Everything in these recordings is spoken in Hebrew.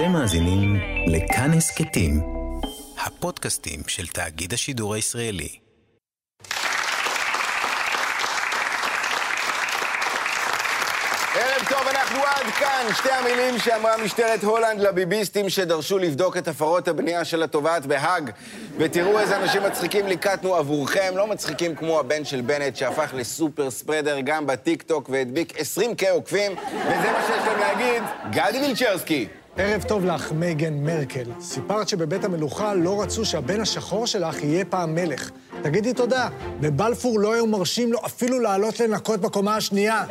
אתם מאזינים לכאן הסכתים, הפודקאסטים של תאגיד השידור הישראלי. ערב טוב, אנחנו עד כאן. שתי המילים שאמרה משטרת הולנד לביביסטים שדרשו לבדוק את הפרות הבנייה של התובעת בהאג. ותראו איזה אנשים מצחיקים ליקטנו עבורכם, לא מצחיקים כמו הבן של בנט שהפך לסופר ספרדר גם בטיקטוק והדביק 20K עוקבים, וזה מה שיש להם להגיד, גדי וילצ'רסקי. ערב טוב לך, מייגן מרקל. סיפרת שבבית המלוכה לא רצו שהבן השחור שלך יהיה פעם מלך. תגידי תודה, בבלפור לא היו מרשים לו אפילו לעלות לנקות בקומה השנייה.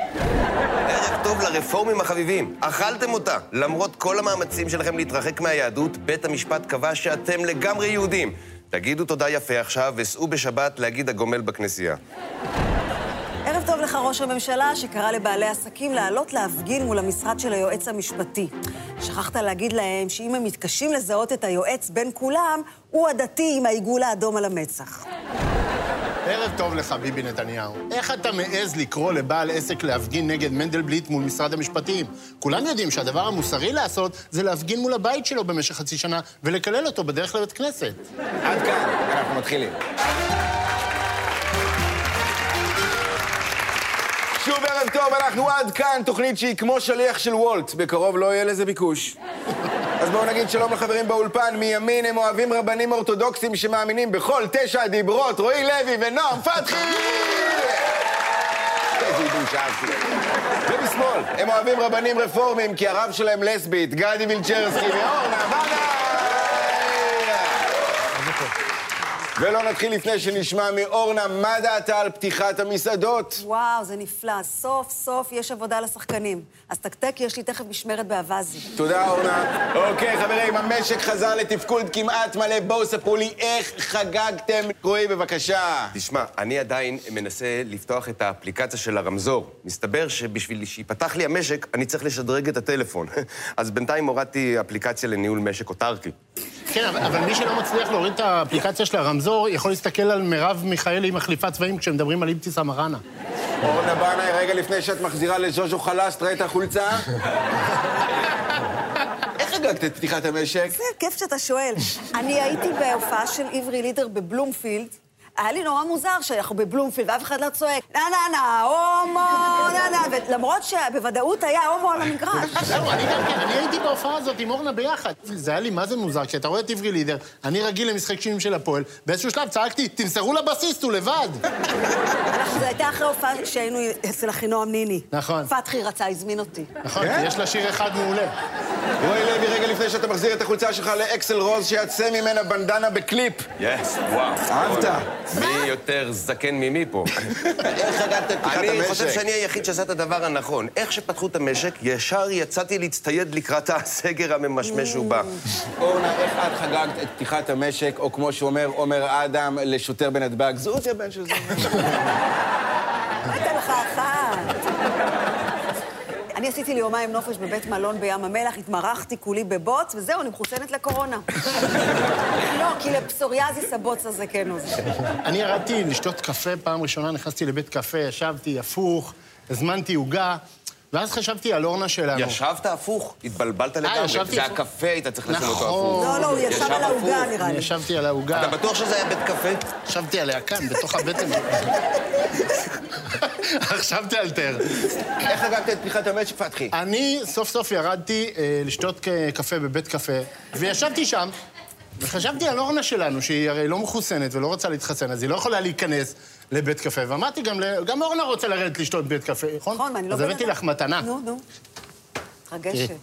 ערב טוב לרפורמים החביבים. אכלתם אותה. למרות כל המאמצים שלכם להתרחק מהיהדות, בית המשפט קבע שאתם לגמרי יהודים. תגידו תודה יפה עכשיו, וסעו בשבת להגיד הגומל בכנסייה. ערב טוב לך, ראש הממשלה, שקרא לבעלי עסקים לעלות להפגין מול המשרד של היועץ המשפטי. שכחת להגיד להם שאם הם מתקשים לזהות את היועץ בין כולם, הוא הדתי עם העיגול האדום על המצח. ערב טוב לך, ביבי נתניהו. איך אתה מעז לקרוא לבעל עסק להפגין נגד מנדלבליט מול משרד המשפטים? כולם יודעים שהדבר המוסרי לעשות זה להפגין מול הבית שלו במשך חצי שנה ולקלל אותו בדרך לבית כנסת. עד כאן, אנחנו מתחילים. שוב ערב טוב, אנחנו עד כאן, תוכנית שהיא כמו שליח של וולט, בקרוב לא יהיה לזה ביקוש. אז בואו נגיד שלום לחברים באולפן, מימין הם אוהבים רבנים אורתודוקסים שמאמינים בכל תשע הדיברות, רועי לוי ונועם פתחי! ומשמאל, הם אוהבים רבנים רפורמים כי הרב שלהם לסבית, גדי וילצ'רסקי ואורנה בנאי! ולא נתחיל לפני שנשמע מאורנה מה דעתה על פתיחת המסעדות. וואו, זה נפלא. סוף סוף יש עבודה לשחקנים. אז תקתק, יש לי תכף משמרת באווזי. תודה, אורנה. אוקיי, חברים, המשק חזר לתפקוד כמעט מלא. בואו ספרו לי איך חגגתם. רועי, בבקשה. תשמע, אני עדיין מנסה לפתוח את האפליקציה של הרמזור. מסתבר שבשביל שיפתח לי המשק, אני צריך לשדרג את הטלפון. אז בינתיים הורדתי אפליקציה לניהול משק אוטרקי. כן, אבל, אבל מי שלא מצליח להוריד את האפליקציה של הרמזור, יכול להסתכל על מרב מיכאלי מחליפת צבעים כשמדברים על אבתיסאם מראענה. אורנה בנאי, רגע לפני שאת מחזירה לז'וז'ו חלאס, תראה את החולצה. איך חגגת את פתיחת המשק? זה כיף שאתה שואל. אני הייתי בהופעה של עברי לידר בבלומפילד. היה לי נורא מוזר שאנחנו בבלומפילד ואף אחד לא צועק, נה נה נה, הומו, נה נה, ולמרות שבוודאות היה הומו על המגרש. זהו, אני גם כן, אני הייתי בהופעה הזאת עם אורנה ביחד. זה היה לי מה זה מוזר, כשאתה רואה את עברי לידר, אני רגיל למשחק שירים של הפועל, באיזשהו שלב צעקתי, תמסרו לבסיסט, הוא לבד. זו הייתה אחרי הופעה שהיינו אצל אחינועם ניני. נכון. פתחי רצה, הזמין אותי. נכון, כי יש לה שיר אחד מעולה. רועי לוי, רגע לפני שאתה מחזיר את החולצה שלך לאקסל רוז, שיצא ממנה בנדנה בקליפ. יס, וואו. אהבת? מי יותר זקן ממי פה? איך חגגת את פתיחת אני חושב המשק? שאני היחיד שעשה את הדבר הנכון. איך שפתחו את המשק, ישר יצאתי להצטייד לקראת הסגר הממשמש ובא. אורנה, איך את חגגת את פתיחת המשק, או כמו שאומר עומר אדם לשוטר בנתב"ג, זוזי הבן של זה. הייתה לך אחת. אני עשיתי לי יומיים נופש בבית מלון בים המלח, התמרחתי כולי בבוץ, וזהו, אני מחוסנת לקורונה. לא, כי לפסוריאזיס הבוץ הזה כן עוזר. אני ירדתי לשתות קפה, פעם ראשונה נכנסתי לבית קפה, ישבתי הפוך, הזמנתי עוגה, ואז חשבתי על אורנה שלנו. ישבת הפוך, התבלבלת לגמרי. ישבתי זה הפוך. הקפה, היית צריך לשים אותו נכון. הפוך. לא, לא, הוא ישב על העוגה. נראה אני לי. ישבתי על העוגה, אתה בטוח שזה היה בית קפה? ישבתי עליה כאן, בתוך הבטן. חשבתי על תר. איך חגגת את פתיחת המשק, פתחי? אני סוף סוף ירדתי אה, לשתות קפה בבית קפה, וישבתי שם, וחשבתי על אורנה שלנו, שהיא הרי לא מחוסנת ולא רוצה להתחסן, אז היא לא יכולה להיכנס לבית קפה. ואמרתי גם, גם אורנה רוצה לרדת לשתות בבית קפה, נכון? נכון, ואני לא אז הבאתי. לך מתנה. נו, נו. מתרגשת.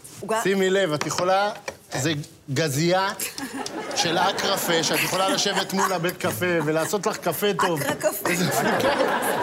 שימי לב, את יכולה... זה גזייה של אקרפה, שאת יכולה לשבת מול הבית קפה ולעשות לך קפה טוב. אקרא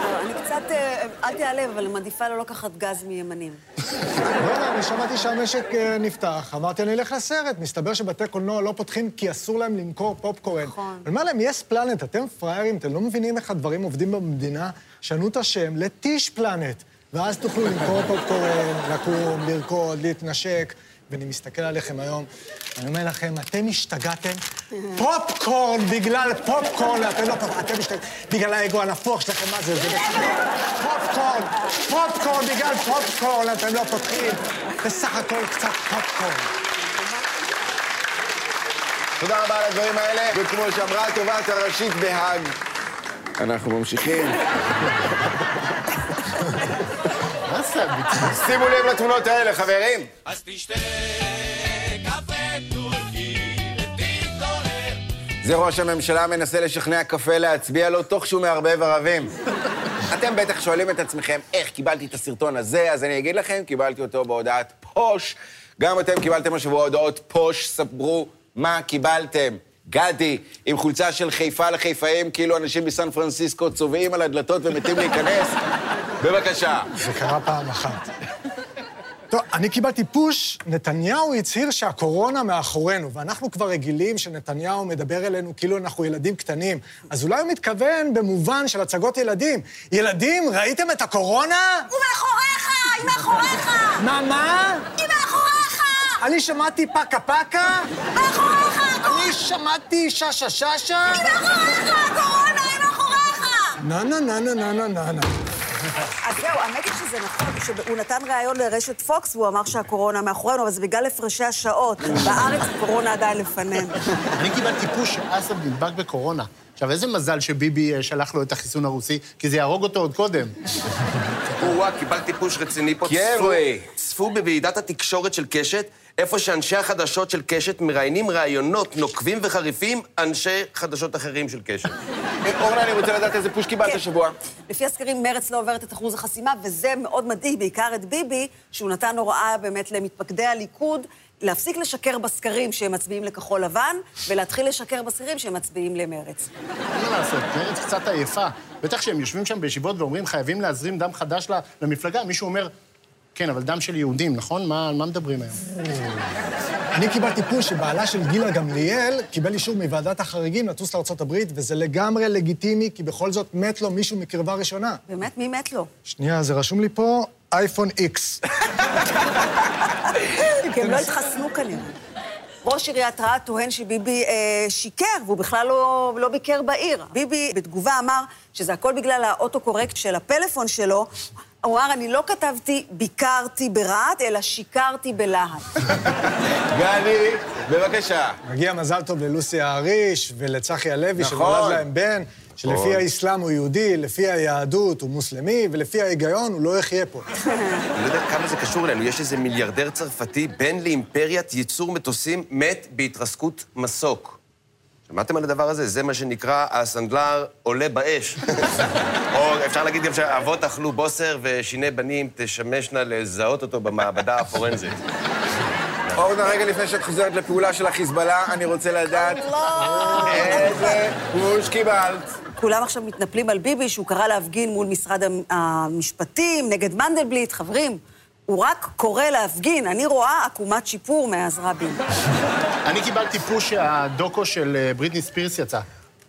קצת, אה, אל תיעלב, אבל מעדיפה לא לקחת גז מימנים. וואלה, אני שמעתי שהמשק אה, נפתח, אמרתי, אני אלך לסרט. מסתבר שבתי קולנוע לא פותחים כי אסור להם למכור פופקורן. נכון. אני אומר להם, יס פלנט, אתם פראיירים, אתם לא מבינים איך הדברים עובדים במדינה? שנו את השם לטיש פלנט, ואז תוכלו למכור פופקורן, לקום, לרקוד, להתנשק. ואני מסתכל עליכם היום, אני אומר לכם, אתם השתגעתם? פופקורן בגלל פופקורן, אתם לא פופקורן, אתם השתגעתם בגלל האגו הנפוח שלכם, מה זה? זה פופקורן, פופקורן בגלל פופקורן, אתם לא פותחים. בסך הכל קצת פופקורן. תודה רבה על הדברים האלה, וכמו שאמרה התובעת הראשית בהאג, אנחנו ממשיכים. שימו לב לתמונות האלה, חברים. אז תשתה קפה טורקי ותתעורר. זה ראש הממשלה מנסה לשכנע קפה להצביע לו תוך שהוא מערבב ערבים. אתם בטח שואלים את עצמכם, איך קיבלתי את הסרטון הזה? אז אני אגיד לכם, קיבלתי אותו בהודעת פוש. גם אתם קיבלתם השבוע הודעות פוש, ספרו מה קיבלתם. גדי, עם חולצה של חיפה לחיפאים, כאילו אנשים בסן פרנסיסקו צובעים על הדלתות ומתים להיכנס. בבקשה. זה קרה פעם אחת. טוב, אני קיבלתי פוש, נתניהו הצהיר שהקורונה מאחורינו, ואנחנו כבר רגילים שנתניהו מדבר אלינו כאילו אנחנו ילדים קטנים. אז אולי הוא מתכוון במובן של הצגות ילדים. ילדים, ראיתם את הקורונה? הוא מאחוריך! היא מאחוריך! מה, מה? היא מאחוריך! אני שמעתי פקה פקה? מאחוריך! אני שמעתי שאשא שאשא? היא לא מאחוריך, הקורונה, היא לא מאחוריך. נה נה נה נה נה נה נה. אז זהו, האמת היא שזה נכון, שהוא נתן ריאיון לרשת פוקס והוא אמר שהקורונה מאחורינו, אבל זה בגלל הפרשי השעות. בארץ הקורונה עדיין לפנינו. אני קיבלתי פוש שאסם נדבק בקורונה. עכשיו, איזה מזל שביבי אה, שלח לו את החיסון הרוסי, כי זה יהרוג אותו עוד קודם. וואו, קיבלתי פוש רציני פה. כן, צפו בוועידת התקשורת של קשת איפה שאנשי החדשות של קשת מראיינים ראיונות נוקבים וחריפים, אנשי חדשות אחרים של קשת. אורנה, אני רוצה לדעת איזה פוש קיבלת כן. השבוע. לפי הסקרים, מרצ לא עוברת את אחוז החסימה, וזה מאוד מדאיג, בעיקר את ביבי, שהוא נתן הוראה באמת למתפקדי הליכוד להפסיק לשקר בסקרים שהם מצביעים לכחול לבן, ולהתחיל לשקר בסקרים שהם מצביעים למרץ. אין מה לעשות, מרצ קצת עייפה. בטח כשהם יושבים שם בישיבות ואומרים, חייבים להזרים דם חדש למפלגה, מישהו אומר, כן, אבל דם של יהודים, נכון? מה, על מה מדברים היום? אני קיבלתי פוש שבעלה של גילה גמליאל קיבל אישור מוועדת החריגים לטוס לארה"ב, וזה לגמרי לגיטימי, כי בכל זאת מת לו מישהו מקרבה ראשונה. באמת, מי מת לו? שנייה, זה רשום לי פה, אייפון איקס. כי הם לא התחסנו כנראה. ראש עיריית רהט טוען שביבי אה, שיקר, והוא בכלל לא, לא ביקר בעיר. ביבי בתגובה אמר שזה הכל בגלל האוטו-קורקט של הפלאפון שלו. הוא אמר, אני לא כתבתי ביקרתי ברהט, אלא שיקרתי בלהט. גדי, בבקשה. מגיע מזל טוב ללוסי האריש ולצחי הלוי, נכון. שנולד להם בן, שלפי האסלאם הוא יהודי, לפי היהדות הוא מוסלמי, ולפי ההיגיון הוא לא יחיה פה. אני לא יודע כמה זה קשור אלינו. יש איזה מיליארדר צרפתי, בן לאימפריית ייצור מטוסים, מת בהתרסקות מסוק. שמעתם על הדבר הזה? זה מה שנקרא הסנדלר עולה באש. או אפשר להגיד גם שאבות אכלו בוסר ושיני בנים תשמשנה לזהות אותו במעבדה הפורנזית. אורנה, רגע לפני שאת חוזרת לפעולה של החיזבאללה, אני רוצה לדעת איזה פוש קיבלת. כולם עכשיו מתנפלים על ביבי, שהוא קרא להפגין מול משרד המ- המשפטים, נגד מנדלבליט. חברים, הוא רק קורא להפגין. אני רואה עקומת שיפור מאז רבין. אני קיבלתי פוש שהדוקו של אה, בריטני ספירס יצא.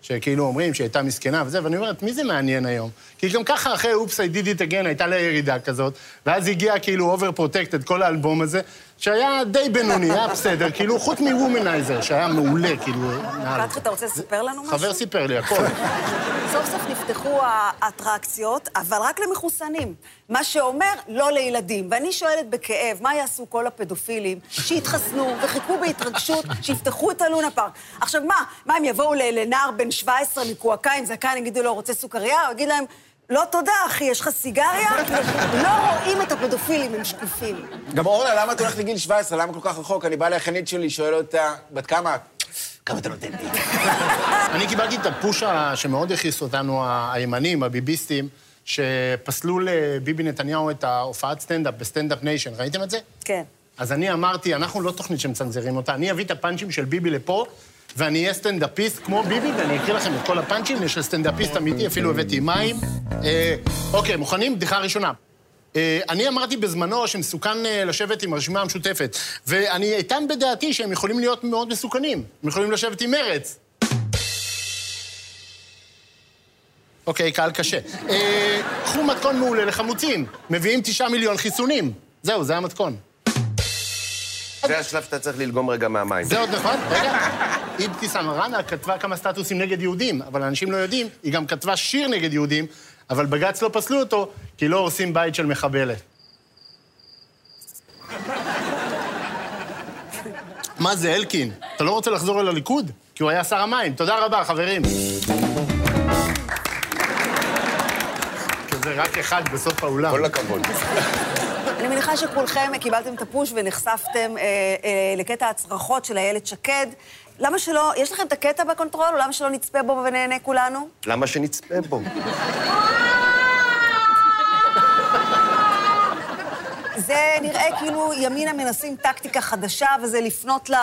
שכאילו אומרים שהיא הייתה מסכנה וזה, ואני אומר, את מי זה מעניין היום? כי גם ככה אחרי Oops I did it again הייתה לה ירידה כזאת, ואז הגיע כאילו Overprotected, כל האלבום הזה, שהיה די בינוני, היה בסדר, כאילו, חוץ מ Womanizer, שהיה מעולה, כאילו. פתחי, אתה רוצה לספר לנו משהו? חבר סיפר לי, הכל. סוף סוף נפתחו האטרקציות, אבל רק למחוסנים. מה שאומר, לא לילדים. ואני שואלת בכאב, מה יעשו כל הפדופילים שהתחסנו וחיכו בהתרגשות שיפתחו את הלונה פארק? עכשיו, מה, מה, הם יבואו לנער בן 17 מקועקע עם זקן, יגידו לו, רוצה סוכריה? הוא יגיד להם, לא תודה, אחי, יש לך סיגריה? לא רואים את הפדופילים, הם שקופים. גם אורנה, למה את הולכת לגיל 17? למה כל כך רחוק? אני בא לאחיינית שלי, שואל אותה, בת כמה את? כמה אתה נותן לי? אני קיבלתי את הפוש ה- שמאוד הכעיס אותנו, הימנים, הביביסטים, שפסלו לביבי נתניהו את ההופעת סטנדאפ ב Standup Nation. ראיתם את זה? כן. אז אני אמרתי, אנחנו לא תוכנית שמצנזרים אותה, אני אביא את הפאנצ'ים של ביבי לפה, ואני אהיה סטנדאפיסט כמו ביבי, ואני אקריא לכם את כל הפאנצ'ים, יש סטנדאפיסט אמיתי, אפילו הבאתי מים. אה, אוקיי, מוכנים? בדיחה ראשונה. אה, אני אמרתי בזמנו שמסוכן אה, לשבת עם הרשימה המשותפת, ואני איתן בדעתי שהם יכולים להיות מאוד מסוכנים. הם יכולים לשבת עם מרץ. אוקיי, קהל קשה. אה, קחו מתכון מעולה לחמוצים. מביאים תשעה מיליון חיסונים. זהו, זה המתכון. זה השלב שאתה צריך ללגום רגע מהמים. זה עוד נכון? רגע. אבתיסאם מראענה כתבה כמה סטטוסים נגד יהודים, אבל אנשים לא יודעים, היא גם כתבה שיר נגד יהודים, אבל בג"ץ לא פסלו אותו, כי לא הורסים בית של מחבלת. מה זה, אלקין? אתה לא רוצה לחזור אל הליכוד? כי הוא היה שר המים. תודה רבה, חברים. כזה רק אחד בסוף האולם. כל הכבוד. אני מניחה שכולכם קיבלתם את הפוש ונחשפתם אה, אה, לקטע הצרחות של איילת שקד. למה שלא, יש לכם את הקטע בקונטרול, או למה שלא נצפה בו ונהנה כולנו? למה שנצפה בו? זה נראה כאילו ימינה מנסים טקטיקה חדשה, וזה לפנות ל...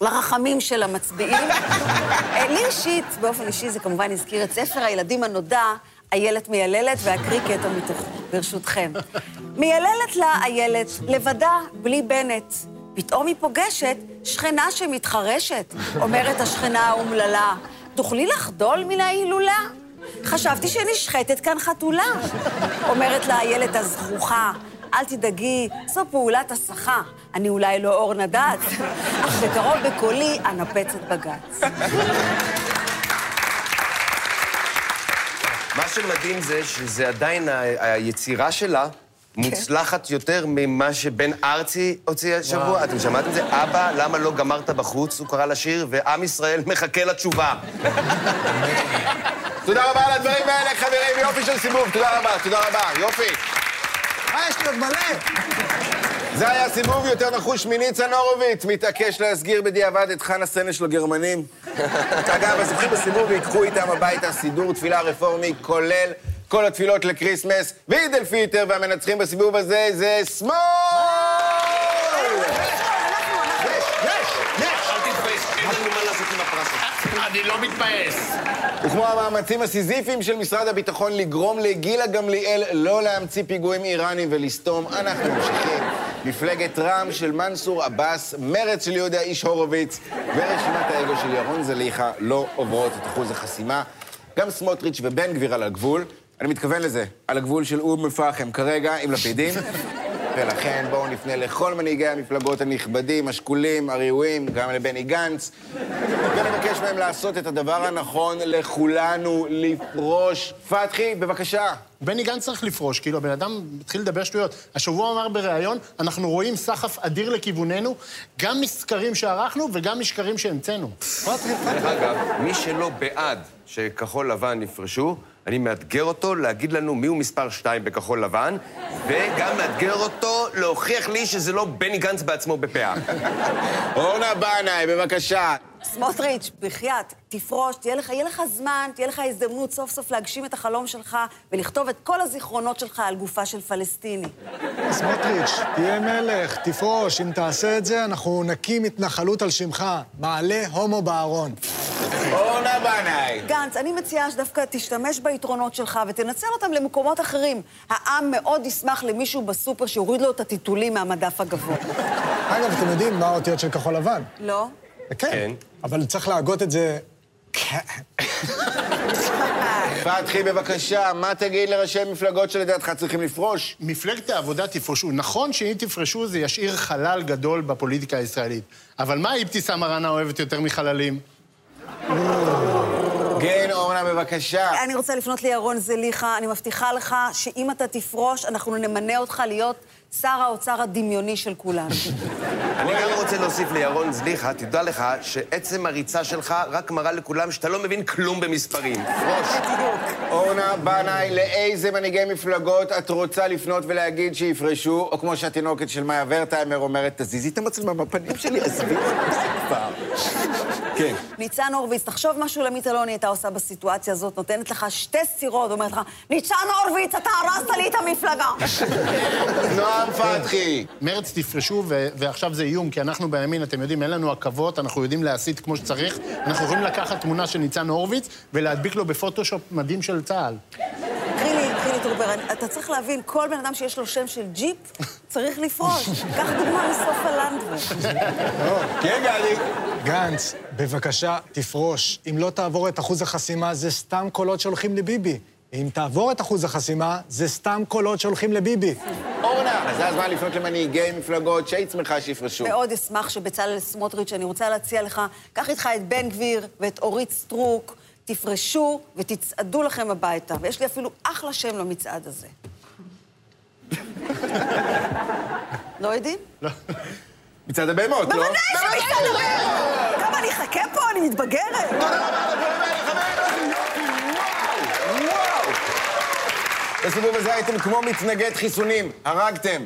לרחמים של המצביעים. אה, לי אישית, באופן אישי, זה כמובן הזכיר את ספר הילדים הנודע, איילת מייללת, ואקריא קטע מתוכו, ברשותכם. מייללת לה איילת, לבדה, בלי בנט. פתאום היא פוגשת שכנה שמתחרשת. אומרת השכנה האומללה, תוכלי לחדול מן ההילולה? חשבתי שנשחטת כאן חתולה. אומרת לה איילת הזכוכה, אל תדאגי, זו פעולת הסחה. אני אולי לא אור נדד, אך בקרוב בקולי אנפץ את בג"ץ. מה שמדהים זה שזה עדיין, היצירה שלה מוצלחת יותר ממה שבן ארצי הוציא השבוע. אתם שמעתם את זה? אבא, למה לא גמרת בחוץ? הוא קרא לשיר, ועם ישראל מחכה לתשובה. תודה רבה על הדברים האלה, חברים. יופי של סיבוב. תודה רבה, תודה רבה. יופי. מה, יש לי עוד מלא? זה היה סיבוב יותר נחוש מניצן הורוביץ, מתעקש להסגיר בדיעבד את חנה סנש של הגרמנים. אגב, הזוכים בסיבוב ייקחו איתם הביתה סידור תפילה רפורמי, כולל כל התפילות לקריסמס ועיד אל-פיטר, והמנצחים בסיבוב הזה זה שמאל! אני לא מתבאס. וכמו המאמצים הסיזיפיים של משרד הביטחון לגרום לגילה גמליאל לא להמציא פיגועים איראנים ולסתום, אנחנו ממשיכים. מפלגת רע"מ של מנסור עבאס, מרצ של יהודה איש הורוביץ ורשימת האגו של ירון זליכה לא עוברות את אחוז החסימה. גם סמוטריץ' ובן גביר על הגבול. אני מתכוון לזה, על הגבול של אום אל-פחם כרגע עם לפידים. ולכן בואו נפנה לכל מנהיגי המפלגות הנכבדים, השקולים, הראויים, גם לבני גנץ, ונבקש מהם לעשות את הדבר הנכון לכולנו, לפרוש. פתחי, בבקשה. בני גנץ צריך לפרוש, כאילו, הבן אדם התחיל לדבר שטויות. השבוע אמר בריאיון, אנחנו רואים סחף אדיר לכיווננו, גם מסקרים שערכנו וגם משקרים שהמצאנו. דרך אגב, מי שלא בעד שכחול לבן יפרשו, אני מאתגר אותו להגיד לנו מיהו מספר שתיים בכחול לבן, וגם מאתגר אותו להוכיח לי שזה לא בני גנץ בעצמו בפאה. אורנה בנאי, בבקשה. סמוטריץ', בחייאת, תפרוש, תהיה לך, יהיה לך זמן, תהיה לך הזדמנות סוף סוף להגשים את החלום שלך ולכתוב את כל הזיכרונות שלך על גופה של פלסטיני. סמוטריץ', תהיה מלך, תפרוש. אם תעשה את זה, אנחנו נקים התנחלות על שמך. מעלה הומו בארון. אורנה בנאי. גנץ, אני מציעה שדווקא תשתמש ביתרונות שלך ותנצל אותם למקומות אחרים. העם מאוד ישמח למישהו בסופר שיוריד לו את הטיטולים מהמדף הגבוה. אגב, אתם יודעים מה האותיות של כחול לבן? לא? כן. כן. אבל צריך להגות את זה... פתחי, בבקשה, מה תגיד לראשי מפלגות שלדעתך צריכים לפרוש? מפלגת העבודה תפרשו. נכון שאם תפרשו זה ישאיר חלל גדול בפוליטיקה הישראלית. אבל מה אבתיסאם מראענה אוהבת יותר מחללים? כן, אורנה, בבקשה. אני רוצה לפנות לירון זליכה, אני מבטיחה לך שאם אתה תפרוש, אנחנו נמנה אותך להיות שר האוצר הדמיוני של כולנו. אני גם רוצה להוסיף לירון זליכה, תדע לך שעצם הריצה שלך רק מראה לכולם שאתה לא מבין כלום במספרים. פרוש. אורנה בנאי, לאיזה מנהיגי מפלגות את רוצה לפנות ולהגיד שיפרשו? או כמו שהתינוקת של מאיה ורטהיימר אומרת, תזיזי את המצלמה מהפנים שלי, עזבי אותי כבר. כן. ניצן הורוביץ, תחשוב משהו לעמית אלוני הייתה עושה בסיטואציה הזאת, נותנת לך שתי סירות, אומרת לך, ניצן הורוביץ, אתה הרסת לי את המפלגה. נועם פתחי. מרצ תפרשו, ועכשיו זה איום, כי אנחנו בימין, אתם יודעים, אין לנו עכבות, אנחנו יודעים להסית כמו שצריך. אנחנו יכולים לקחת תמונה של ניצן הורוביץ ולהדביק לו בפוטושופ מדים של צה"ל. אני- אתה צריך להבין, כל בן אדם שיש לו שם של ג'יפ, צריך לפרוש. קח דוגמה מסופה לנדבר. כן, גלי. גנץ, בבקשה, תפרוש. אם לא תעבור את אחוז החסימה, זה סתם קולות שהולכים לביבי. אם תעבור את אחוז החסימה, זה סתם קולות שהולכים לביבי. אורנה, אז זה הזמן לפנות למנהיגי מפלגות שהיית שמחה שיפרשו. מאוד אשמח שבצלאל סמוטריץ', אני רוצה להציע לך, קח איתך את בן גביר ואת אורית סטרוק, תפרשו ותצעדו לכם הביתה. ויש לי אפילו אחלה שם למצעד הזה. לא יודעים? מצעד הבהמות, לא? בוודאי שמצעד הבהמות! כמה אני אחכה פה, אני מתבגרת. בסיבוב הזה הייתם כמו מתנגד חיסונים, הרגתם.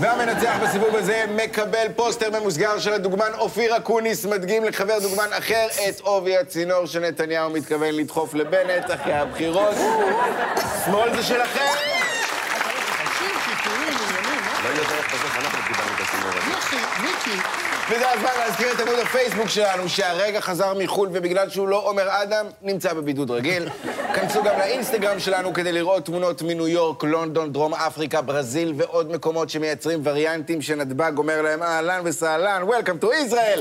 והמנצח בסיבוב הזה מקבל פוסטר ממוסגר של הדוגמן אופיר אקוניס, מדגים לחבר דוגמן אחר את עובי הצינור שנתניהו מתכוון לדחוף לבנט אחרי הבחירות. שמאל זה שלכם! וזה הזמן להזכיר את עמוד הפייסבוק שלנו, שהרגע חזר מחו"ל, ובגלל שהוא לא עומר אדם, נמצא בבידוד רגיל. כנסו גם לאינסטגרם שלנו כדי לראות תמונות מניו יורק, לונדון, דרום אפריקה, ברזיל ועוד מקומות שמייצרים וריאנטים שנתב"ג אומר להם אהלן וסהלן, Welcome to Israel.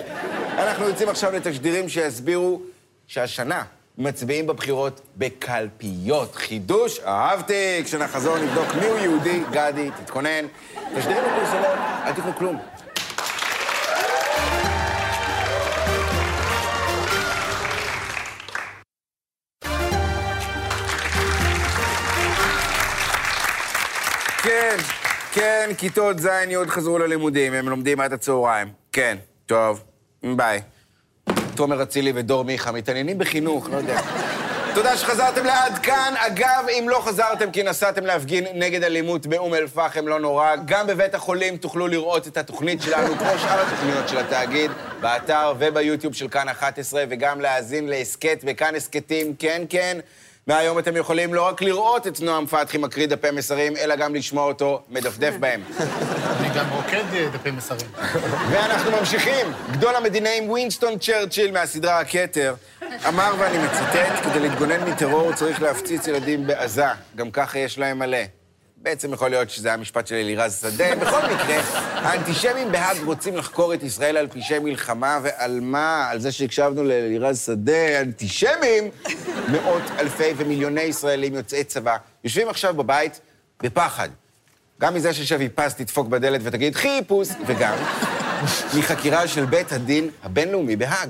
אנחנו יוצאים עכשיו לתשדירים שיסבירו שהשנה מצביעים בבחירות בקלפיות. חידוש, אהבתי. כשנחזור נבדוק מיהו יהודי, גדי, תתכונן. תשדירים בפרסומות, אל תקנו כלום. כן, כיתות ז' י' חזרו ללימודים, הם לומדים עד הצהריים. כן, טוב, ביי. תומר אצילי ודור מיכה מתעניינים בחינוך, לא יודע. תודה שחזרתם לעד כאן. אגב, אם לא חזרתם כי נסעתם להפגין נגד אלימות באום אל-פחם, לא נורא. גם בבית החולים תוכלו לראות את התוכנית שלנו, כמו שאר התוכניות של התאגיד, באתר וביוטיוב של כאן 11, וגם להאזין להסכת בכאן הסכתים, כן, כן. מהיום אתם יכולים לא רק לראות את נועם פתחי מקריא דפי מסרים, אלא גם לשמוע אותו מדפדף בהם. אני גם רוקד אה, דפי מסרים. ואנחנו ממשיכים. גדול המדינאים ווינסטון צ'רצ'יל מהסדרה הכתר אמר, ואני מצטט, כדי להתגונן מטרור צריך להפציץ ילדים בעזה. גם ככה יש להם מלא. בעצם יכול להיות שזה היה משפט של אלירז שדה. בכל מקרה, האנטישמים בהאג רוצים לחקור את ישראל על פשעי מלחמה, ועל מה? על זה שהקשבנו לאלירז שדה. אנטישמים, מאות אלפי ומיליוני ישראלים יוצאי צבא, יושבים עכשיו בבית בפחד. גם מזה ששבי פס תדפוק בדלת ותגיד חיפוש, וגם מחקירה של בית הדין הבינלאומי בהאג.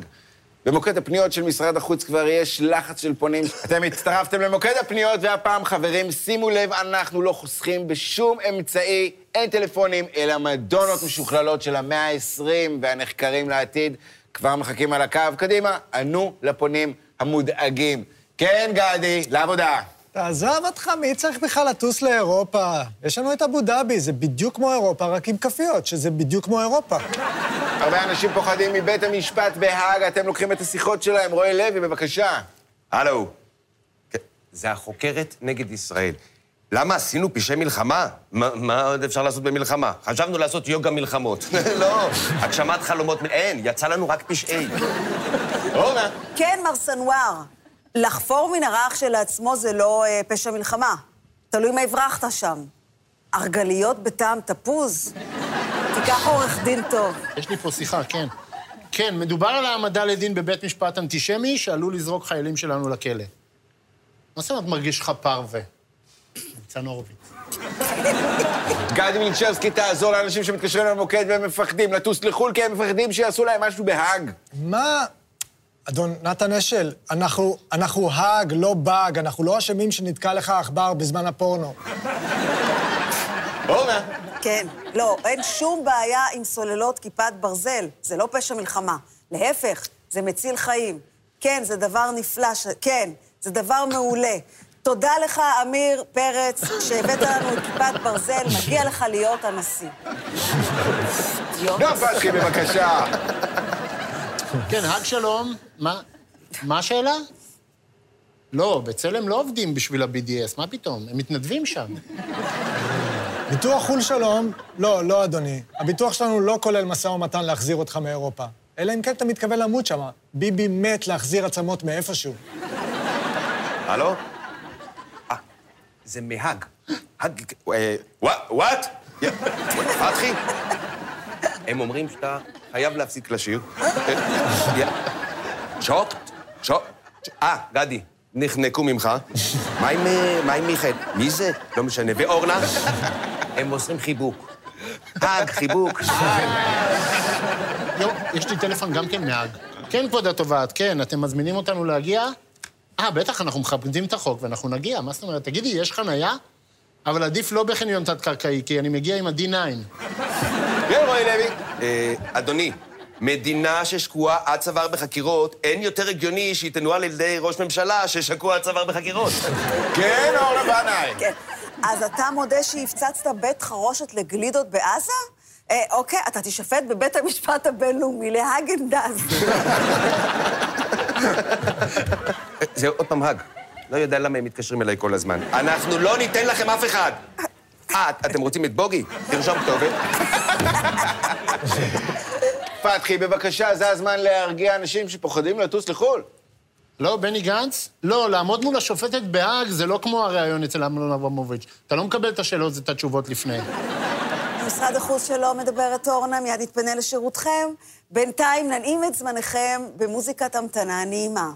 במוקד הפניות של משרד החוץ כבר יש לחץ של פונים. אתם הצטרפתם למוקד הפניות, והפעם, חברים, שימו לב, אנחנו לא חוסכים בשום אמצעי, אין טלפונים, אלא מדונות משוכללות של המאה ה-20 והנחקרים לעתיד כבר מחכים על הקו. קדימה, ענו לפונים המודאגים. כן, גדי, לעבודה. תעזוב אותך, מי צריך בכלל לטוס לאירופה? יש לנו את אבו דאבי, זה בדיוק כמו אירופה, רק עם כפיות, שזה בדיוק כמו אירופה. הרבה אנשים פוחדים מבית המשפט בהאג, אתם לוקחים את השיחות שלהם. רועי לוי, בבקשה. הלו. כן, זה החוקרת נגד ישראל. למה עשינו פשעי מלחמה? מה, מה עוד אפשר לעשות במלחמה? חשבנו לעשות יוגה מלחמות. לא, הגשמת חלומות, אין, יצא לנו רק פשעי. אורנה. כן, מר סנוואר, לחפור מנהרה כשלעצמו זה לא אה, פשע מלחמה. תלוי מה הברחת שם. ארגליות בטעם תפוז? תיקח עורך דין טוב. יש לי פה שיחה, כן. כן, מדובר על העמדה לדין בבית משפט אנטישמי שעלול לזרוק חיילים שלנו לכלא. מה זאת אומרת מרגיש לך פרווה? ניצן הורוביץ. גדי מינצ'רסקי תעזור לאנשים שמתקשרים למוקד והם מפחדים לטוס לחו"ל כי הם מפחדים שיעשו להם משהו בהאג. מה... אדון נתן אשל, אנחנו, אנחנו האג, לא באג, אנחנו לא אשמים שנתקע לך עכבר בזמן הפורנו. אורנה. כן. לא, אין שום בעיה עם סוללות כיפת ברזל. זה לא פשע מלחמה. להפך, זה מציל חיים. כן, זה דבר נפלא, ש... כן, זה דבר מעולה. תודה לך, אמיר פרץ, שהבאת לנו את כיפת ברזל, מגיע לך להיות הנשיא. נועם פתחי, בבקשה. כן, האג שלום. מה? מה השאלה? לא, בצלם לא עובדים בשביל ה-BDS, מה פתאום? הם מתנדבים שם. ביטוח חו"ל שלום? לא, לא, אדוני. הביטוח שלנו לא כולל משא ומתן להחזיר אותך מאירופה. אלא אם כן אתה מתכוון למות שם. ביבי מת להחזיר עצמות מאיפשהו. הלו? אה, זה מהאג. האג... אה, וואט? פתחי? הם אומרים שאתה חייב להפסיק לשיר. יא, שוקט? שוקט? אה, גדי, נחנקו ממך. מה עם, אה, מה עם מיכאל? מי זה? לא משנה. ואורנה? הם מוסרים חיבוק. האג, חיבוק. יש לי טלפון גם כן מהאג. כן, כבוד התובעת, כן, אתם מזמינים אותנו להגיע? אה, בטח, אנחנו מכבדים את החוק ואנחנו נגיע, מה זאת אומרת? תגידי, יש חנייה? אבל עדיף לא בחניון תת-קרקעי, כי אני מגיע עם ה-D9. כן, רועי לוי. אה, אדוני, מדינה ששקועה עד צוואר בחקירות, אין יותר הגיוני שהיא תנוהל על ידי ראש ממשלה ששקוע עד צוואר בחקירות. כן, אורנה בנאי. כן. אז אתה מודה שהפצצת בית חרושת לגלידות בעזה? אה, אוקיי, אתה תישפט בבית המשפט הבינלאומי להאגנדז. זה עוד פעם האג. לא יודע למה הם מתקשרים אליי כל הזמן. אנחנו לא ניתן לכם אף אחד! אה, אתם רוצים את בוגי? תרשום כתובת. פתחי, בבקשה, זה הזמן להרגיע אנשים שפוחדים לטוס לחו"ל. לא, בני גנץ? לא, לעמוד מול השופטת בהאג זה לא כמו הריאיון אצל אמנון אברמוביץ'. אתה לא מקבל את השאלות ואת התשובות לפני. משרד החוץ שלו מדברת אורנה, מיד יתפנה לשירותכם. בינתיים ננעים את זמנכם במוזיקת המתנה נעימה.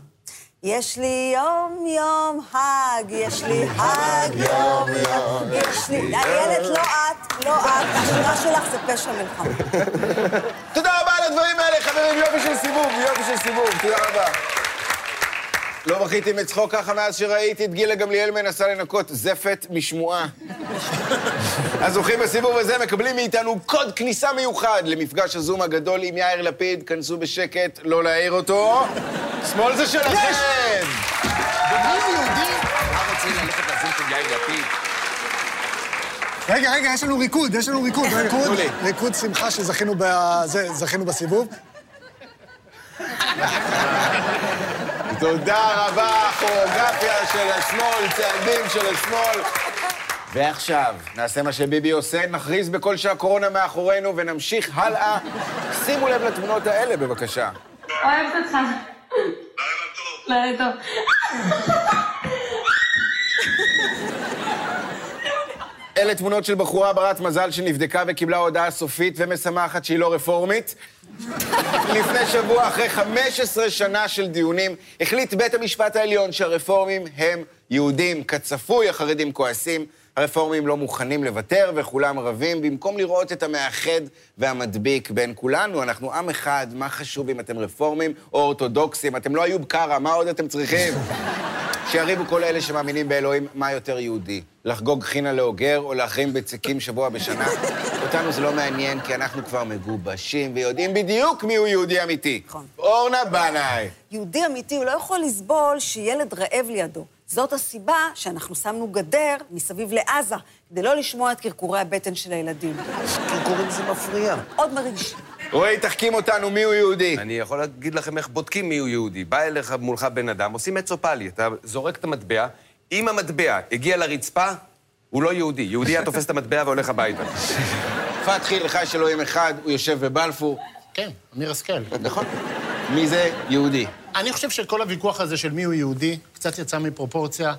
יש לי יום יום האג, יש לי האג יום יום, יש לי... איילת, לא את, לא את, השירה שלך זה פשע מלחמה. תודה רבה על הדברים האלה, חברים, יופי של סיבוב, יופי של סיבוב, תודה רבה. לא בכיתי מצחוק ככה מאז שראיתי את גילה גמליאל מנסה לנקות זפת משמועה. הזוכים בסיבוב הזה מקבלים מאיתנו קוד כניסה מיוחד למפגש הזום הגדול עם יאיר לפיד. כנסו בשקט, לא להעיר אותו. שמאל זה שלכם! רגע, רגע, יש לנו ריקוד, יש לנו ריקוד. ריקוד. ריקוד שמחה שזכינו בזה, זכינו בסיבוב. תודה רבה, כוריאוגרפיה של השמאל, צעדים של השמאל. ועכשיו, נעשה מה שביבי עושה, נכריז בקול שהקורונה מאחורינו ונמשיך הלאה. שימו לב לתמונות האלה, בבקשה. אוהבת אותך. לילה טוב. אלה תמונות של בחורה ברת מזל שנבדקה וקיבלה הודעה סופית ומשמחת שהיא לא רפורמית. לפני שבוע, אחרי 15 שנה של דיונים, החליט בית המשפט העליון שהרפורמים הם יהודים. כצפוי, החרדים כועסים, הרפורמים לא מוכנים לוותר וכולם רבים. במקום לראות את המאחד והמדביק בין כולנו, אנחנו עם אחד, מה חשוב אם אתם רפורמים או אורתודוקסים? אתם לא איוב קרא, מה עוד אתם צריכים? שיריבו כל אלה שמאמינים באלוהים, מה יותר יהודי? לחגוג חינה לאוגר או להחרים בצקים שבוע בשנה? אותנו זה לא מעניין, כי אנחנו כבר מגובשים ויודעים בדיוק מיהו יהודי אמיתי. נכון. אורנה בנאי. יהודי אמיתי, הוא לא יכול לסבול שילד רעב לידו. זאת הסיבה שאנחנו שמנו גדר מסביב לעזה, כדי לא לשמוע את קרקורי הבטן של הילדים. קרקורים זה מפריע. עוד מרגיש. רועי, תחכים אותנו מיהו יהודי. אני יכול להגיד לכם איך בודקים מיהו יהודי. בא אליך מולך בן אדם, עושים מצופלי, אתה זורק את המטבע, אם המטבע הגיע לרצפה, הוא לא יהודי. יהודי היה תופס את המטבע והולך הביתה. פתחי, לך יש אלוהים אחד, הוא יושב בבלפור. כן, אמיר השכל. נכון. מי זה יהודי? אני חושב שכל הוויכוח הזה של מיהו יהודי קצת יצא מפרופורציה.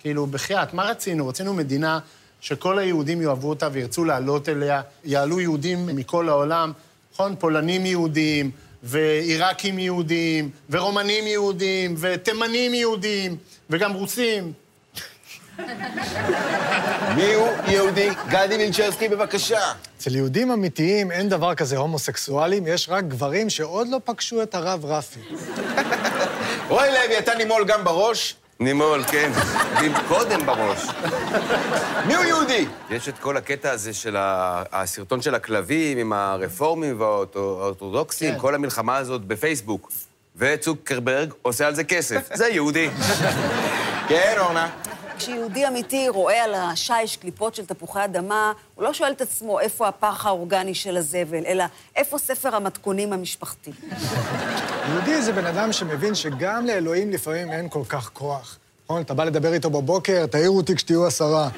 כאילו, בחייאת, מה רצינו? רצינו מדינה שכל היהודים יאהבו אותה וירצו לעלות אליה, יעלו יהודים מכל העולם, נכון? פולנים יהודים, ועיראקים יהודים, ורומנים יהודים, ותימנים יהודים, וגם רוסים. מיהו יהודי? גדי וילצ'רסקי, בבקשה. אצל יהודים אמיתיים אין דבר כזה הומוסקסואלים, יש רק גברים שעוד לא פגשו את הרב רפי. רועי לוי, אתה נימול גם בראש? נימול, כן. קודם בראש. מיהו יהודי? יש את כל הקטע הזה של הסרטון של הכלבים עם הרפורמים והאורתודוקסים, כן. כל המלחמה הזאת בפייסבוק. וצוקרברג עושה על זה כסף. זה יהודי. כן, אורנה. כשיהודי אמיתי רואה על השיש קליפות של תפוחי אדמה, הוא לא שואל את עצמו איפה הפח האורגני של הזבל, אלא איפה ספר המתכונים המשפחתי. יהודי זה בן אדם שמבין שגם לאלוהים לפעמים אין כל כך כוח. נכון? אתה בא לדבר איתו בבוקר, תעירו אותי כשתהיו עשרה.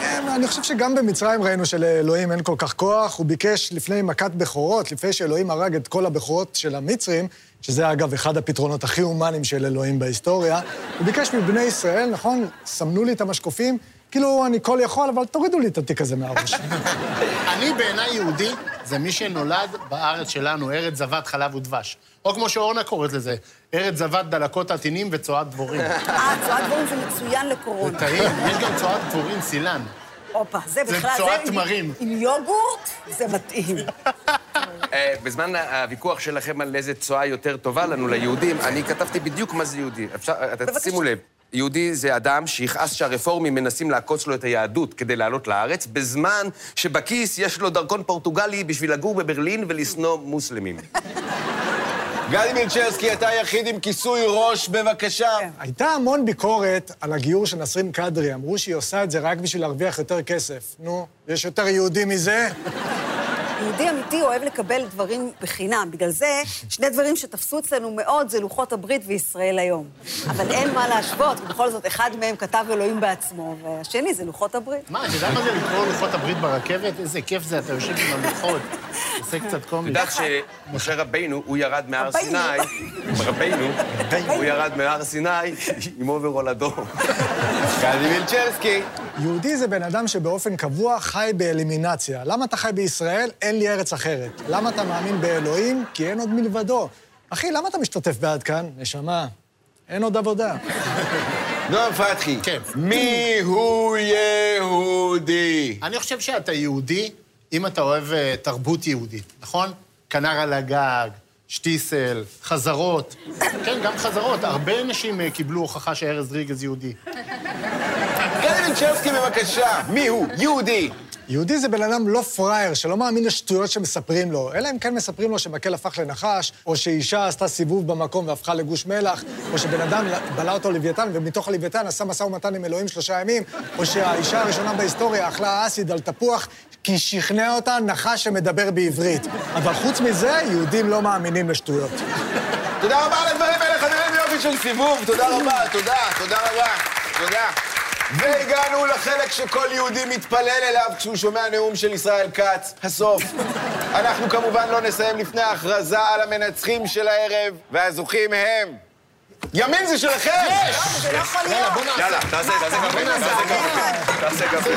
כן, אני חושב שגם במצרים ראינו שלאלוהים אין כל כך כוח. הוא ביקש לפני מכת בכורות, לפני שאלוהים הרג את כל הבכורות של המצרים, שזה אגב אחד הפתרונות הכי הומניים של אלוהים בהיסטוריה, הוא ביקש מבני ישראל, נכון, סמנו לי את המשקופים, כאילו אני כל יכול, אבל תורידו לי את התיק הזה מהראש. אני בעיניי יהודי זה מי שנולד בארץ שלנו, ארץ זבת חלב ודבש. או כמו שאורנה קוראת לזה, ארץ זבת דלקות עטינים וצואת דבורים. אה, צואת דבורים זה מצוין לקורונה. טעים, יש גם צואת דבורים סילן. הופה, זה זה בכלל... צואת עם- תמרים. עם יוגורט, זה מתאים. אה, בזמן הוויכוח שלכם על איזה צואה יותר טובה לנו, ליהודים, אני כתבתי בדיוק מה זה יהודי. אפשר. שימו לב. יהודי זה אדם שיכעס שהרפורמים מנסים לעקוץ לו את היהדות כדי לעלות לארץ, בזמן שבכיס יש לו דרכון פורטוגלי בשביל לגור בברלין ולשנוא מוסלמים. גדי מילצ'רסקי, אתה היחיד עם כיסוי ראש, בבקשה. הייתה המון ביקורת על הגיור של נסרין קדרי. אמרו שהיא עושה את זה רק בשביל להרוויח יותר כסף. נו, יש יותר יהודי מזה? יהודי אמיתי אוהב לקבל דברים בחינם. בגלל זה, שני דברים שתפסו אצלנו מאוד זה לוחות הברית וישראל היום. אבל אין מה להשוות, ובכל זאת, אחד מהם כתב אלוהים בעצמו, והשני זה לוחות הברית. מה, אתה יודע מה זה לקרוא לוחות הברית ברכבת? איזה כיף זה, אתה יושב עם הלוחות, עושה קצת קומי. יודעת שמשה רבינו, הוא ירד מהר. סיני, רבינו, הוא ירד מהר סיני עם אוברול אדום. גדי מילצ'רסקי. יהודי זה בן אדם שבאופן קבוע חי באלימינציה. למה אתה חי בישראל? אין לי ארץ אחרת. למה אתה מאמין באלוהים? כי אין עוד מלבדו. אחי, למה אתה משתתף בעד כאן? נשמה, אין עוד עבודה. נועם פתחי. כן. מי הוא יהודי? אני חושב שאתה יהודי אם אתה אוהב אה, תרבות יהודית, נכון? כנר על הגג, שטיסל, חזרות. כן, גם חזרות. הרבה אנשים אה, קיבלו הוכחה שארז ריגז יהודי. גדי מילצ'רסקי, בבקשה. מי הוא? יהודי. יהודי זה בן אדם לא פראייר, שלא מאמין לשטויות שמספרים לו, אלא אם כן מספרים לו שמקל הפך לנחש, או שאישה עשתה סיבוב במקום והפכה לגוש מלח, או שבן אדם בלע אותו לוויתן, ומתוך הלוויתן עשה משא ומתן עם אלוהים שלושה ימים, או שהאישה הראשונה בהיסטוריה אכלה אסיד על תפוח, כי שכנע אותה נחש שמדבר בעברית. אבל חוץ מזה, יהודים לא מאמינים לשטויות. תודה רבה על הדברים האלה, חברים, יופי של סיבוב. תודה רבה, תודה, תודה רבה. תודה. והגענו לחלק שכל יהודי מתפלל אליו כשהוא שומע נאום של ישראל כץ, הסוף. אנחנו כמובן לא נסיים לפני ההכרזה על המנצחים של הערב, והזוכים הם... ימין זה שלכם! זה לא יכול להיות. יאללה, תעשה, תעשה קפה, תעשה קפה, תעשה קפה,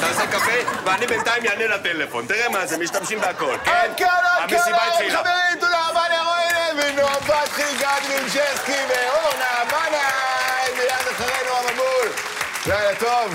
תעשה קפה, ואני בינתיים אענה לטלפון. תראה מה זה, משתמשים בהכל, כן? המסיבה עד התחילה. חברים, תודה רבה לרועי לוי, נועם פתחי, גד מילצ'רסקי ואורנה בנאי, מיד אחרינו המבול. לילה טוב.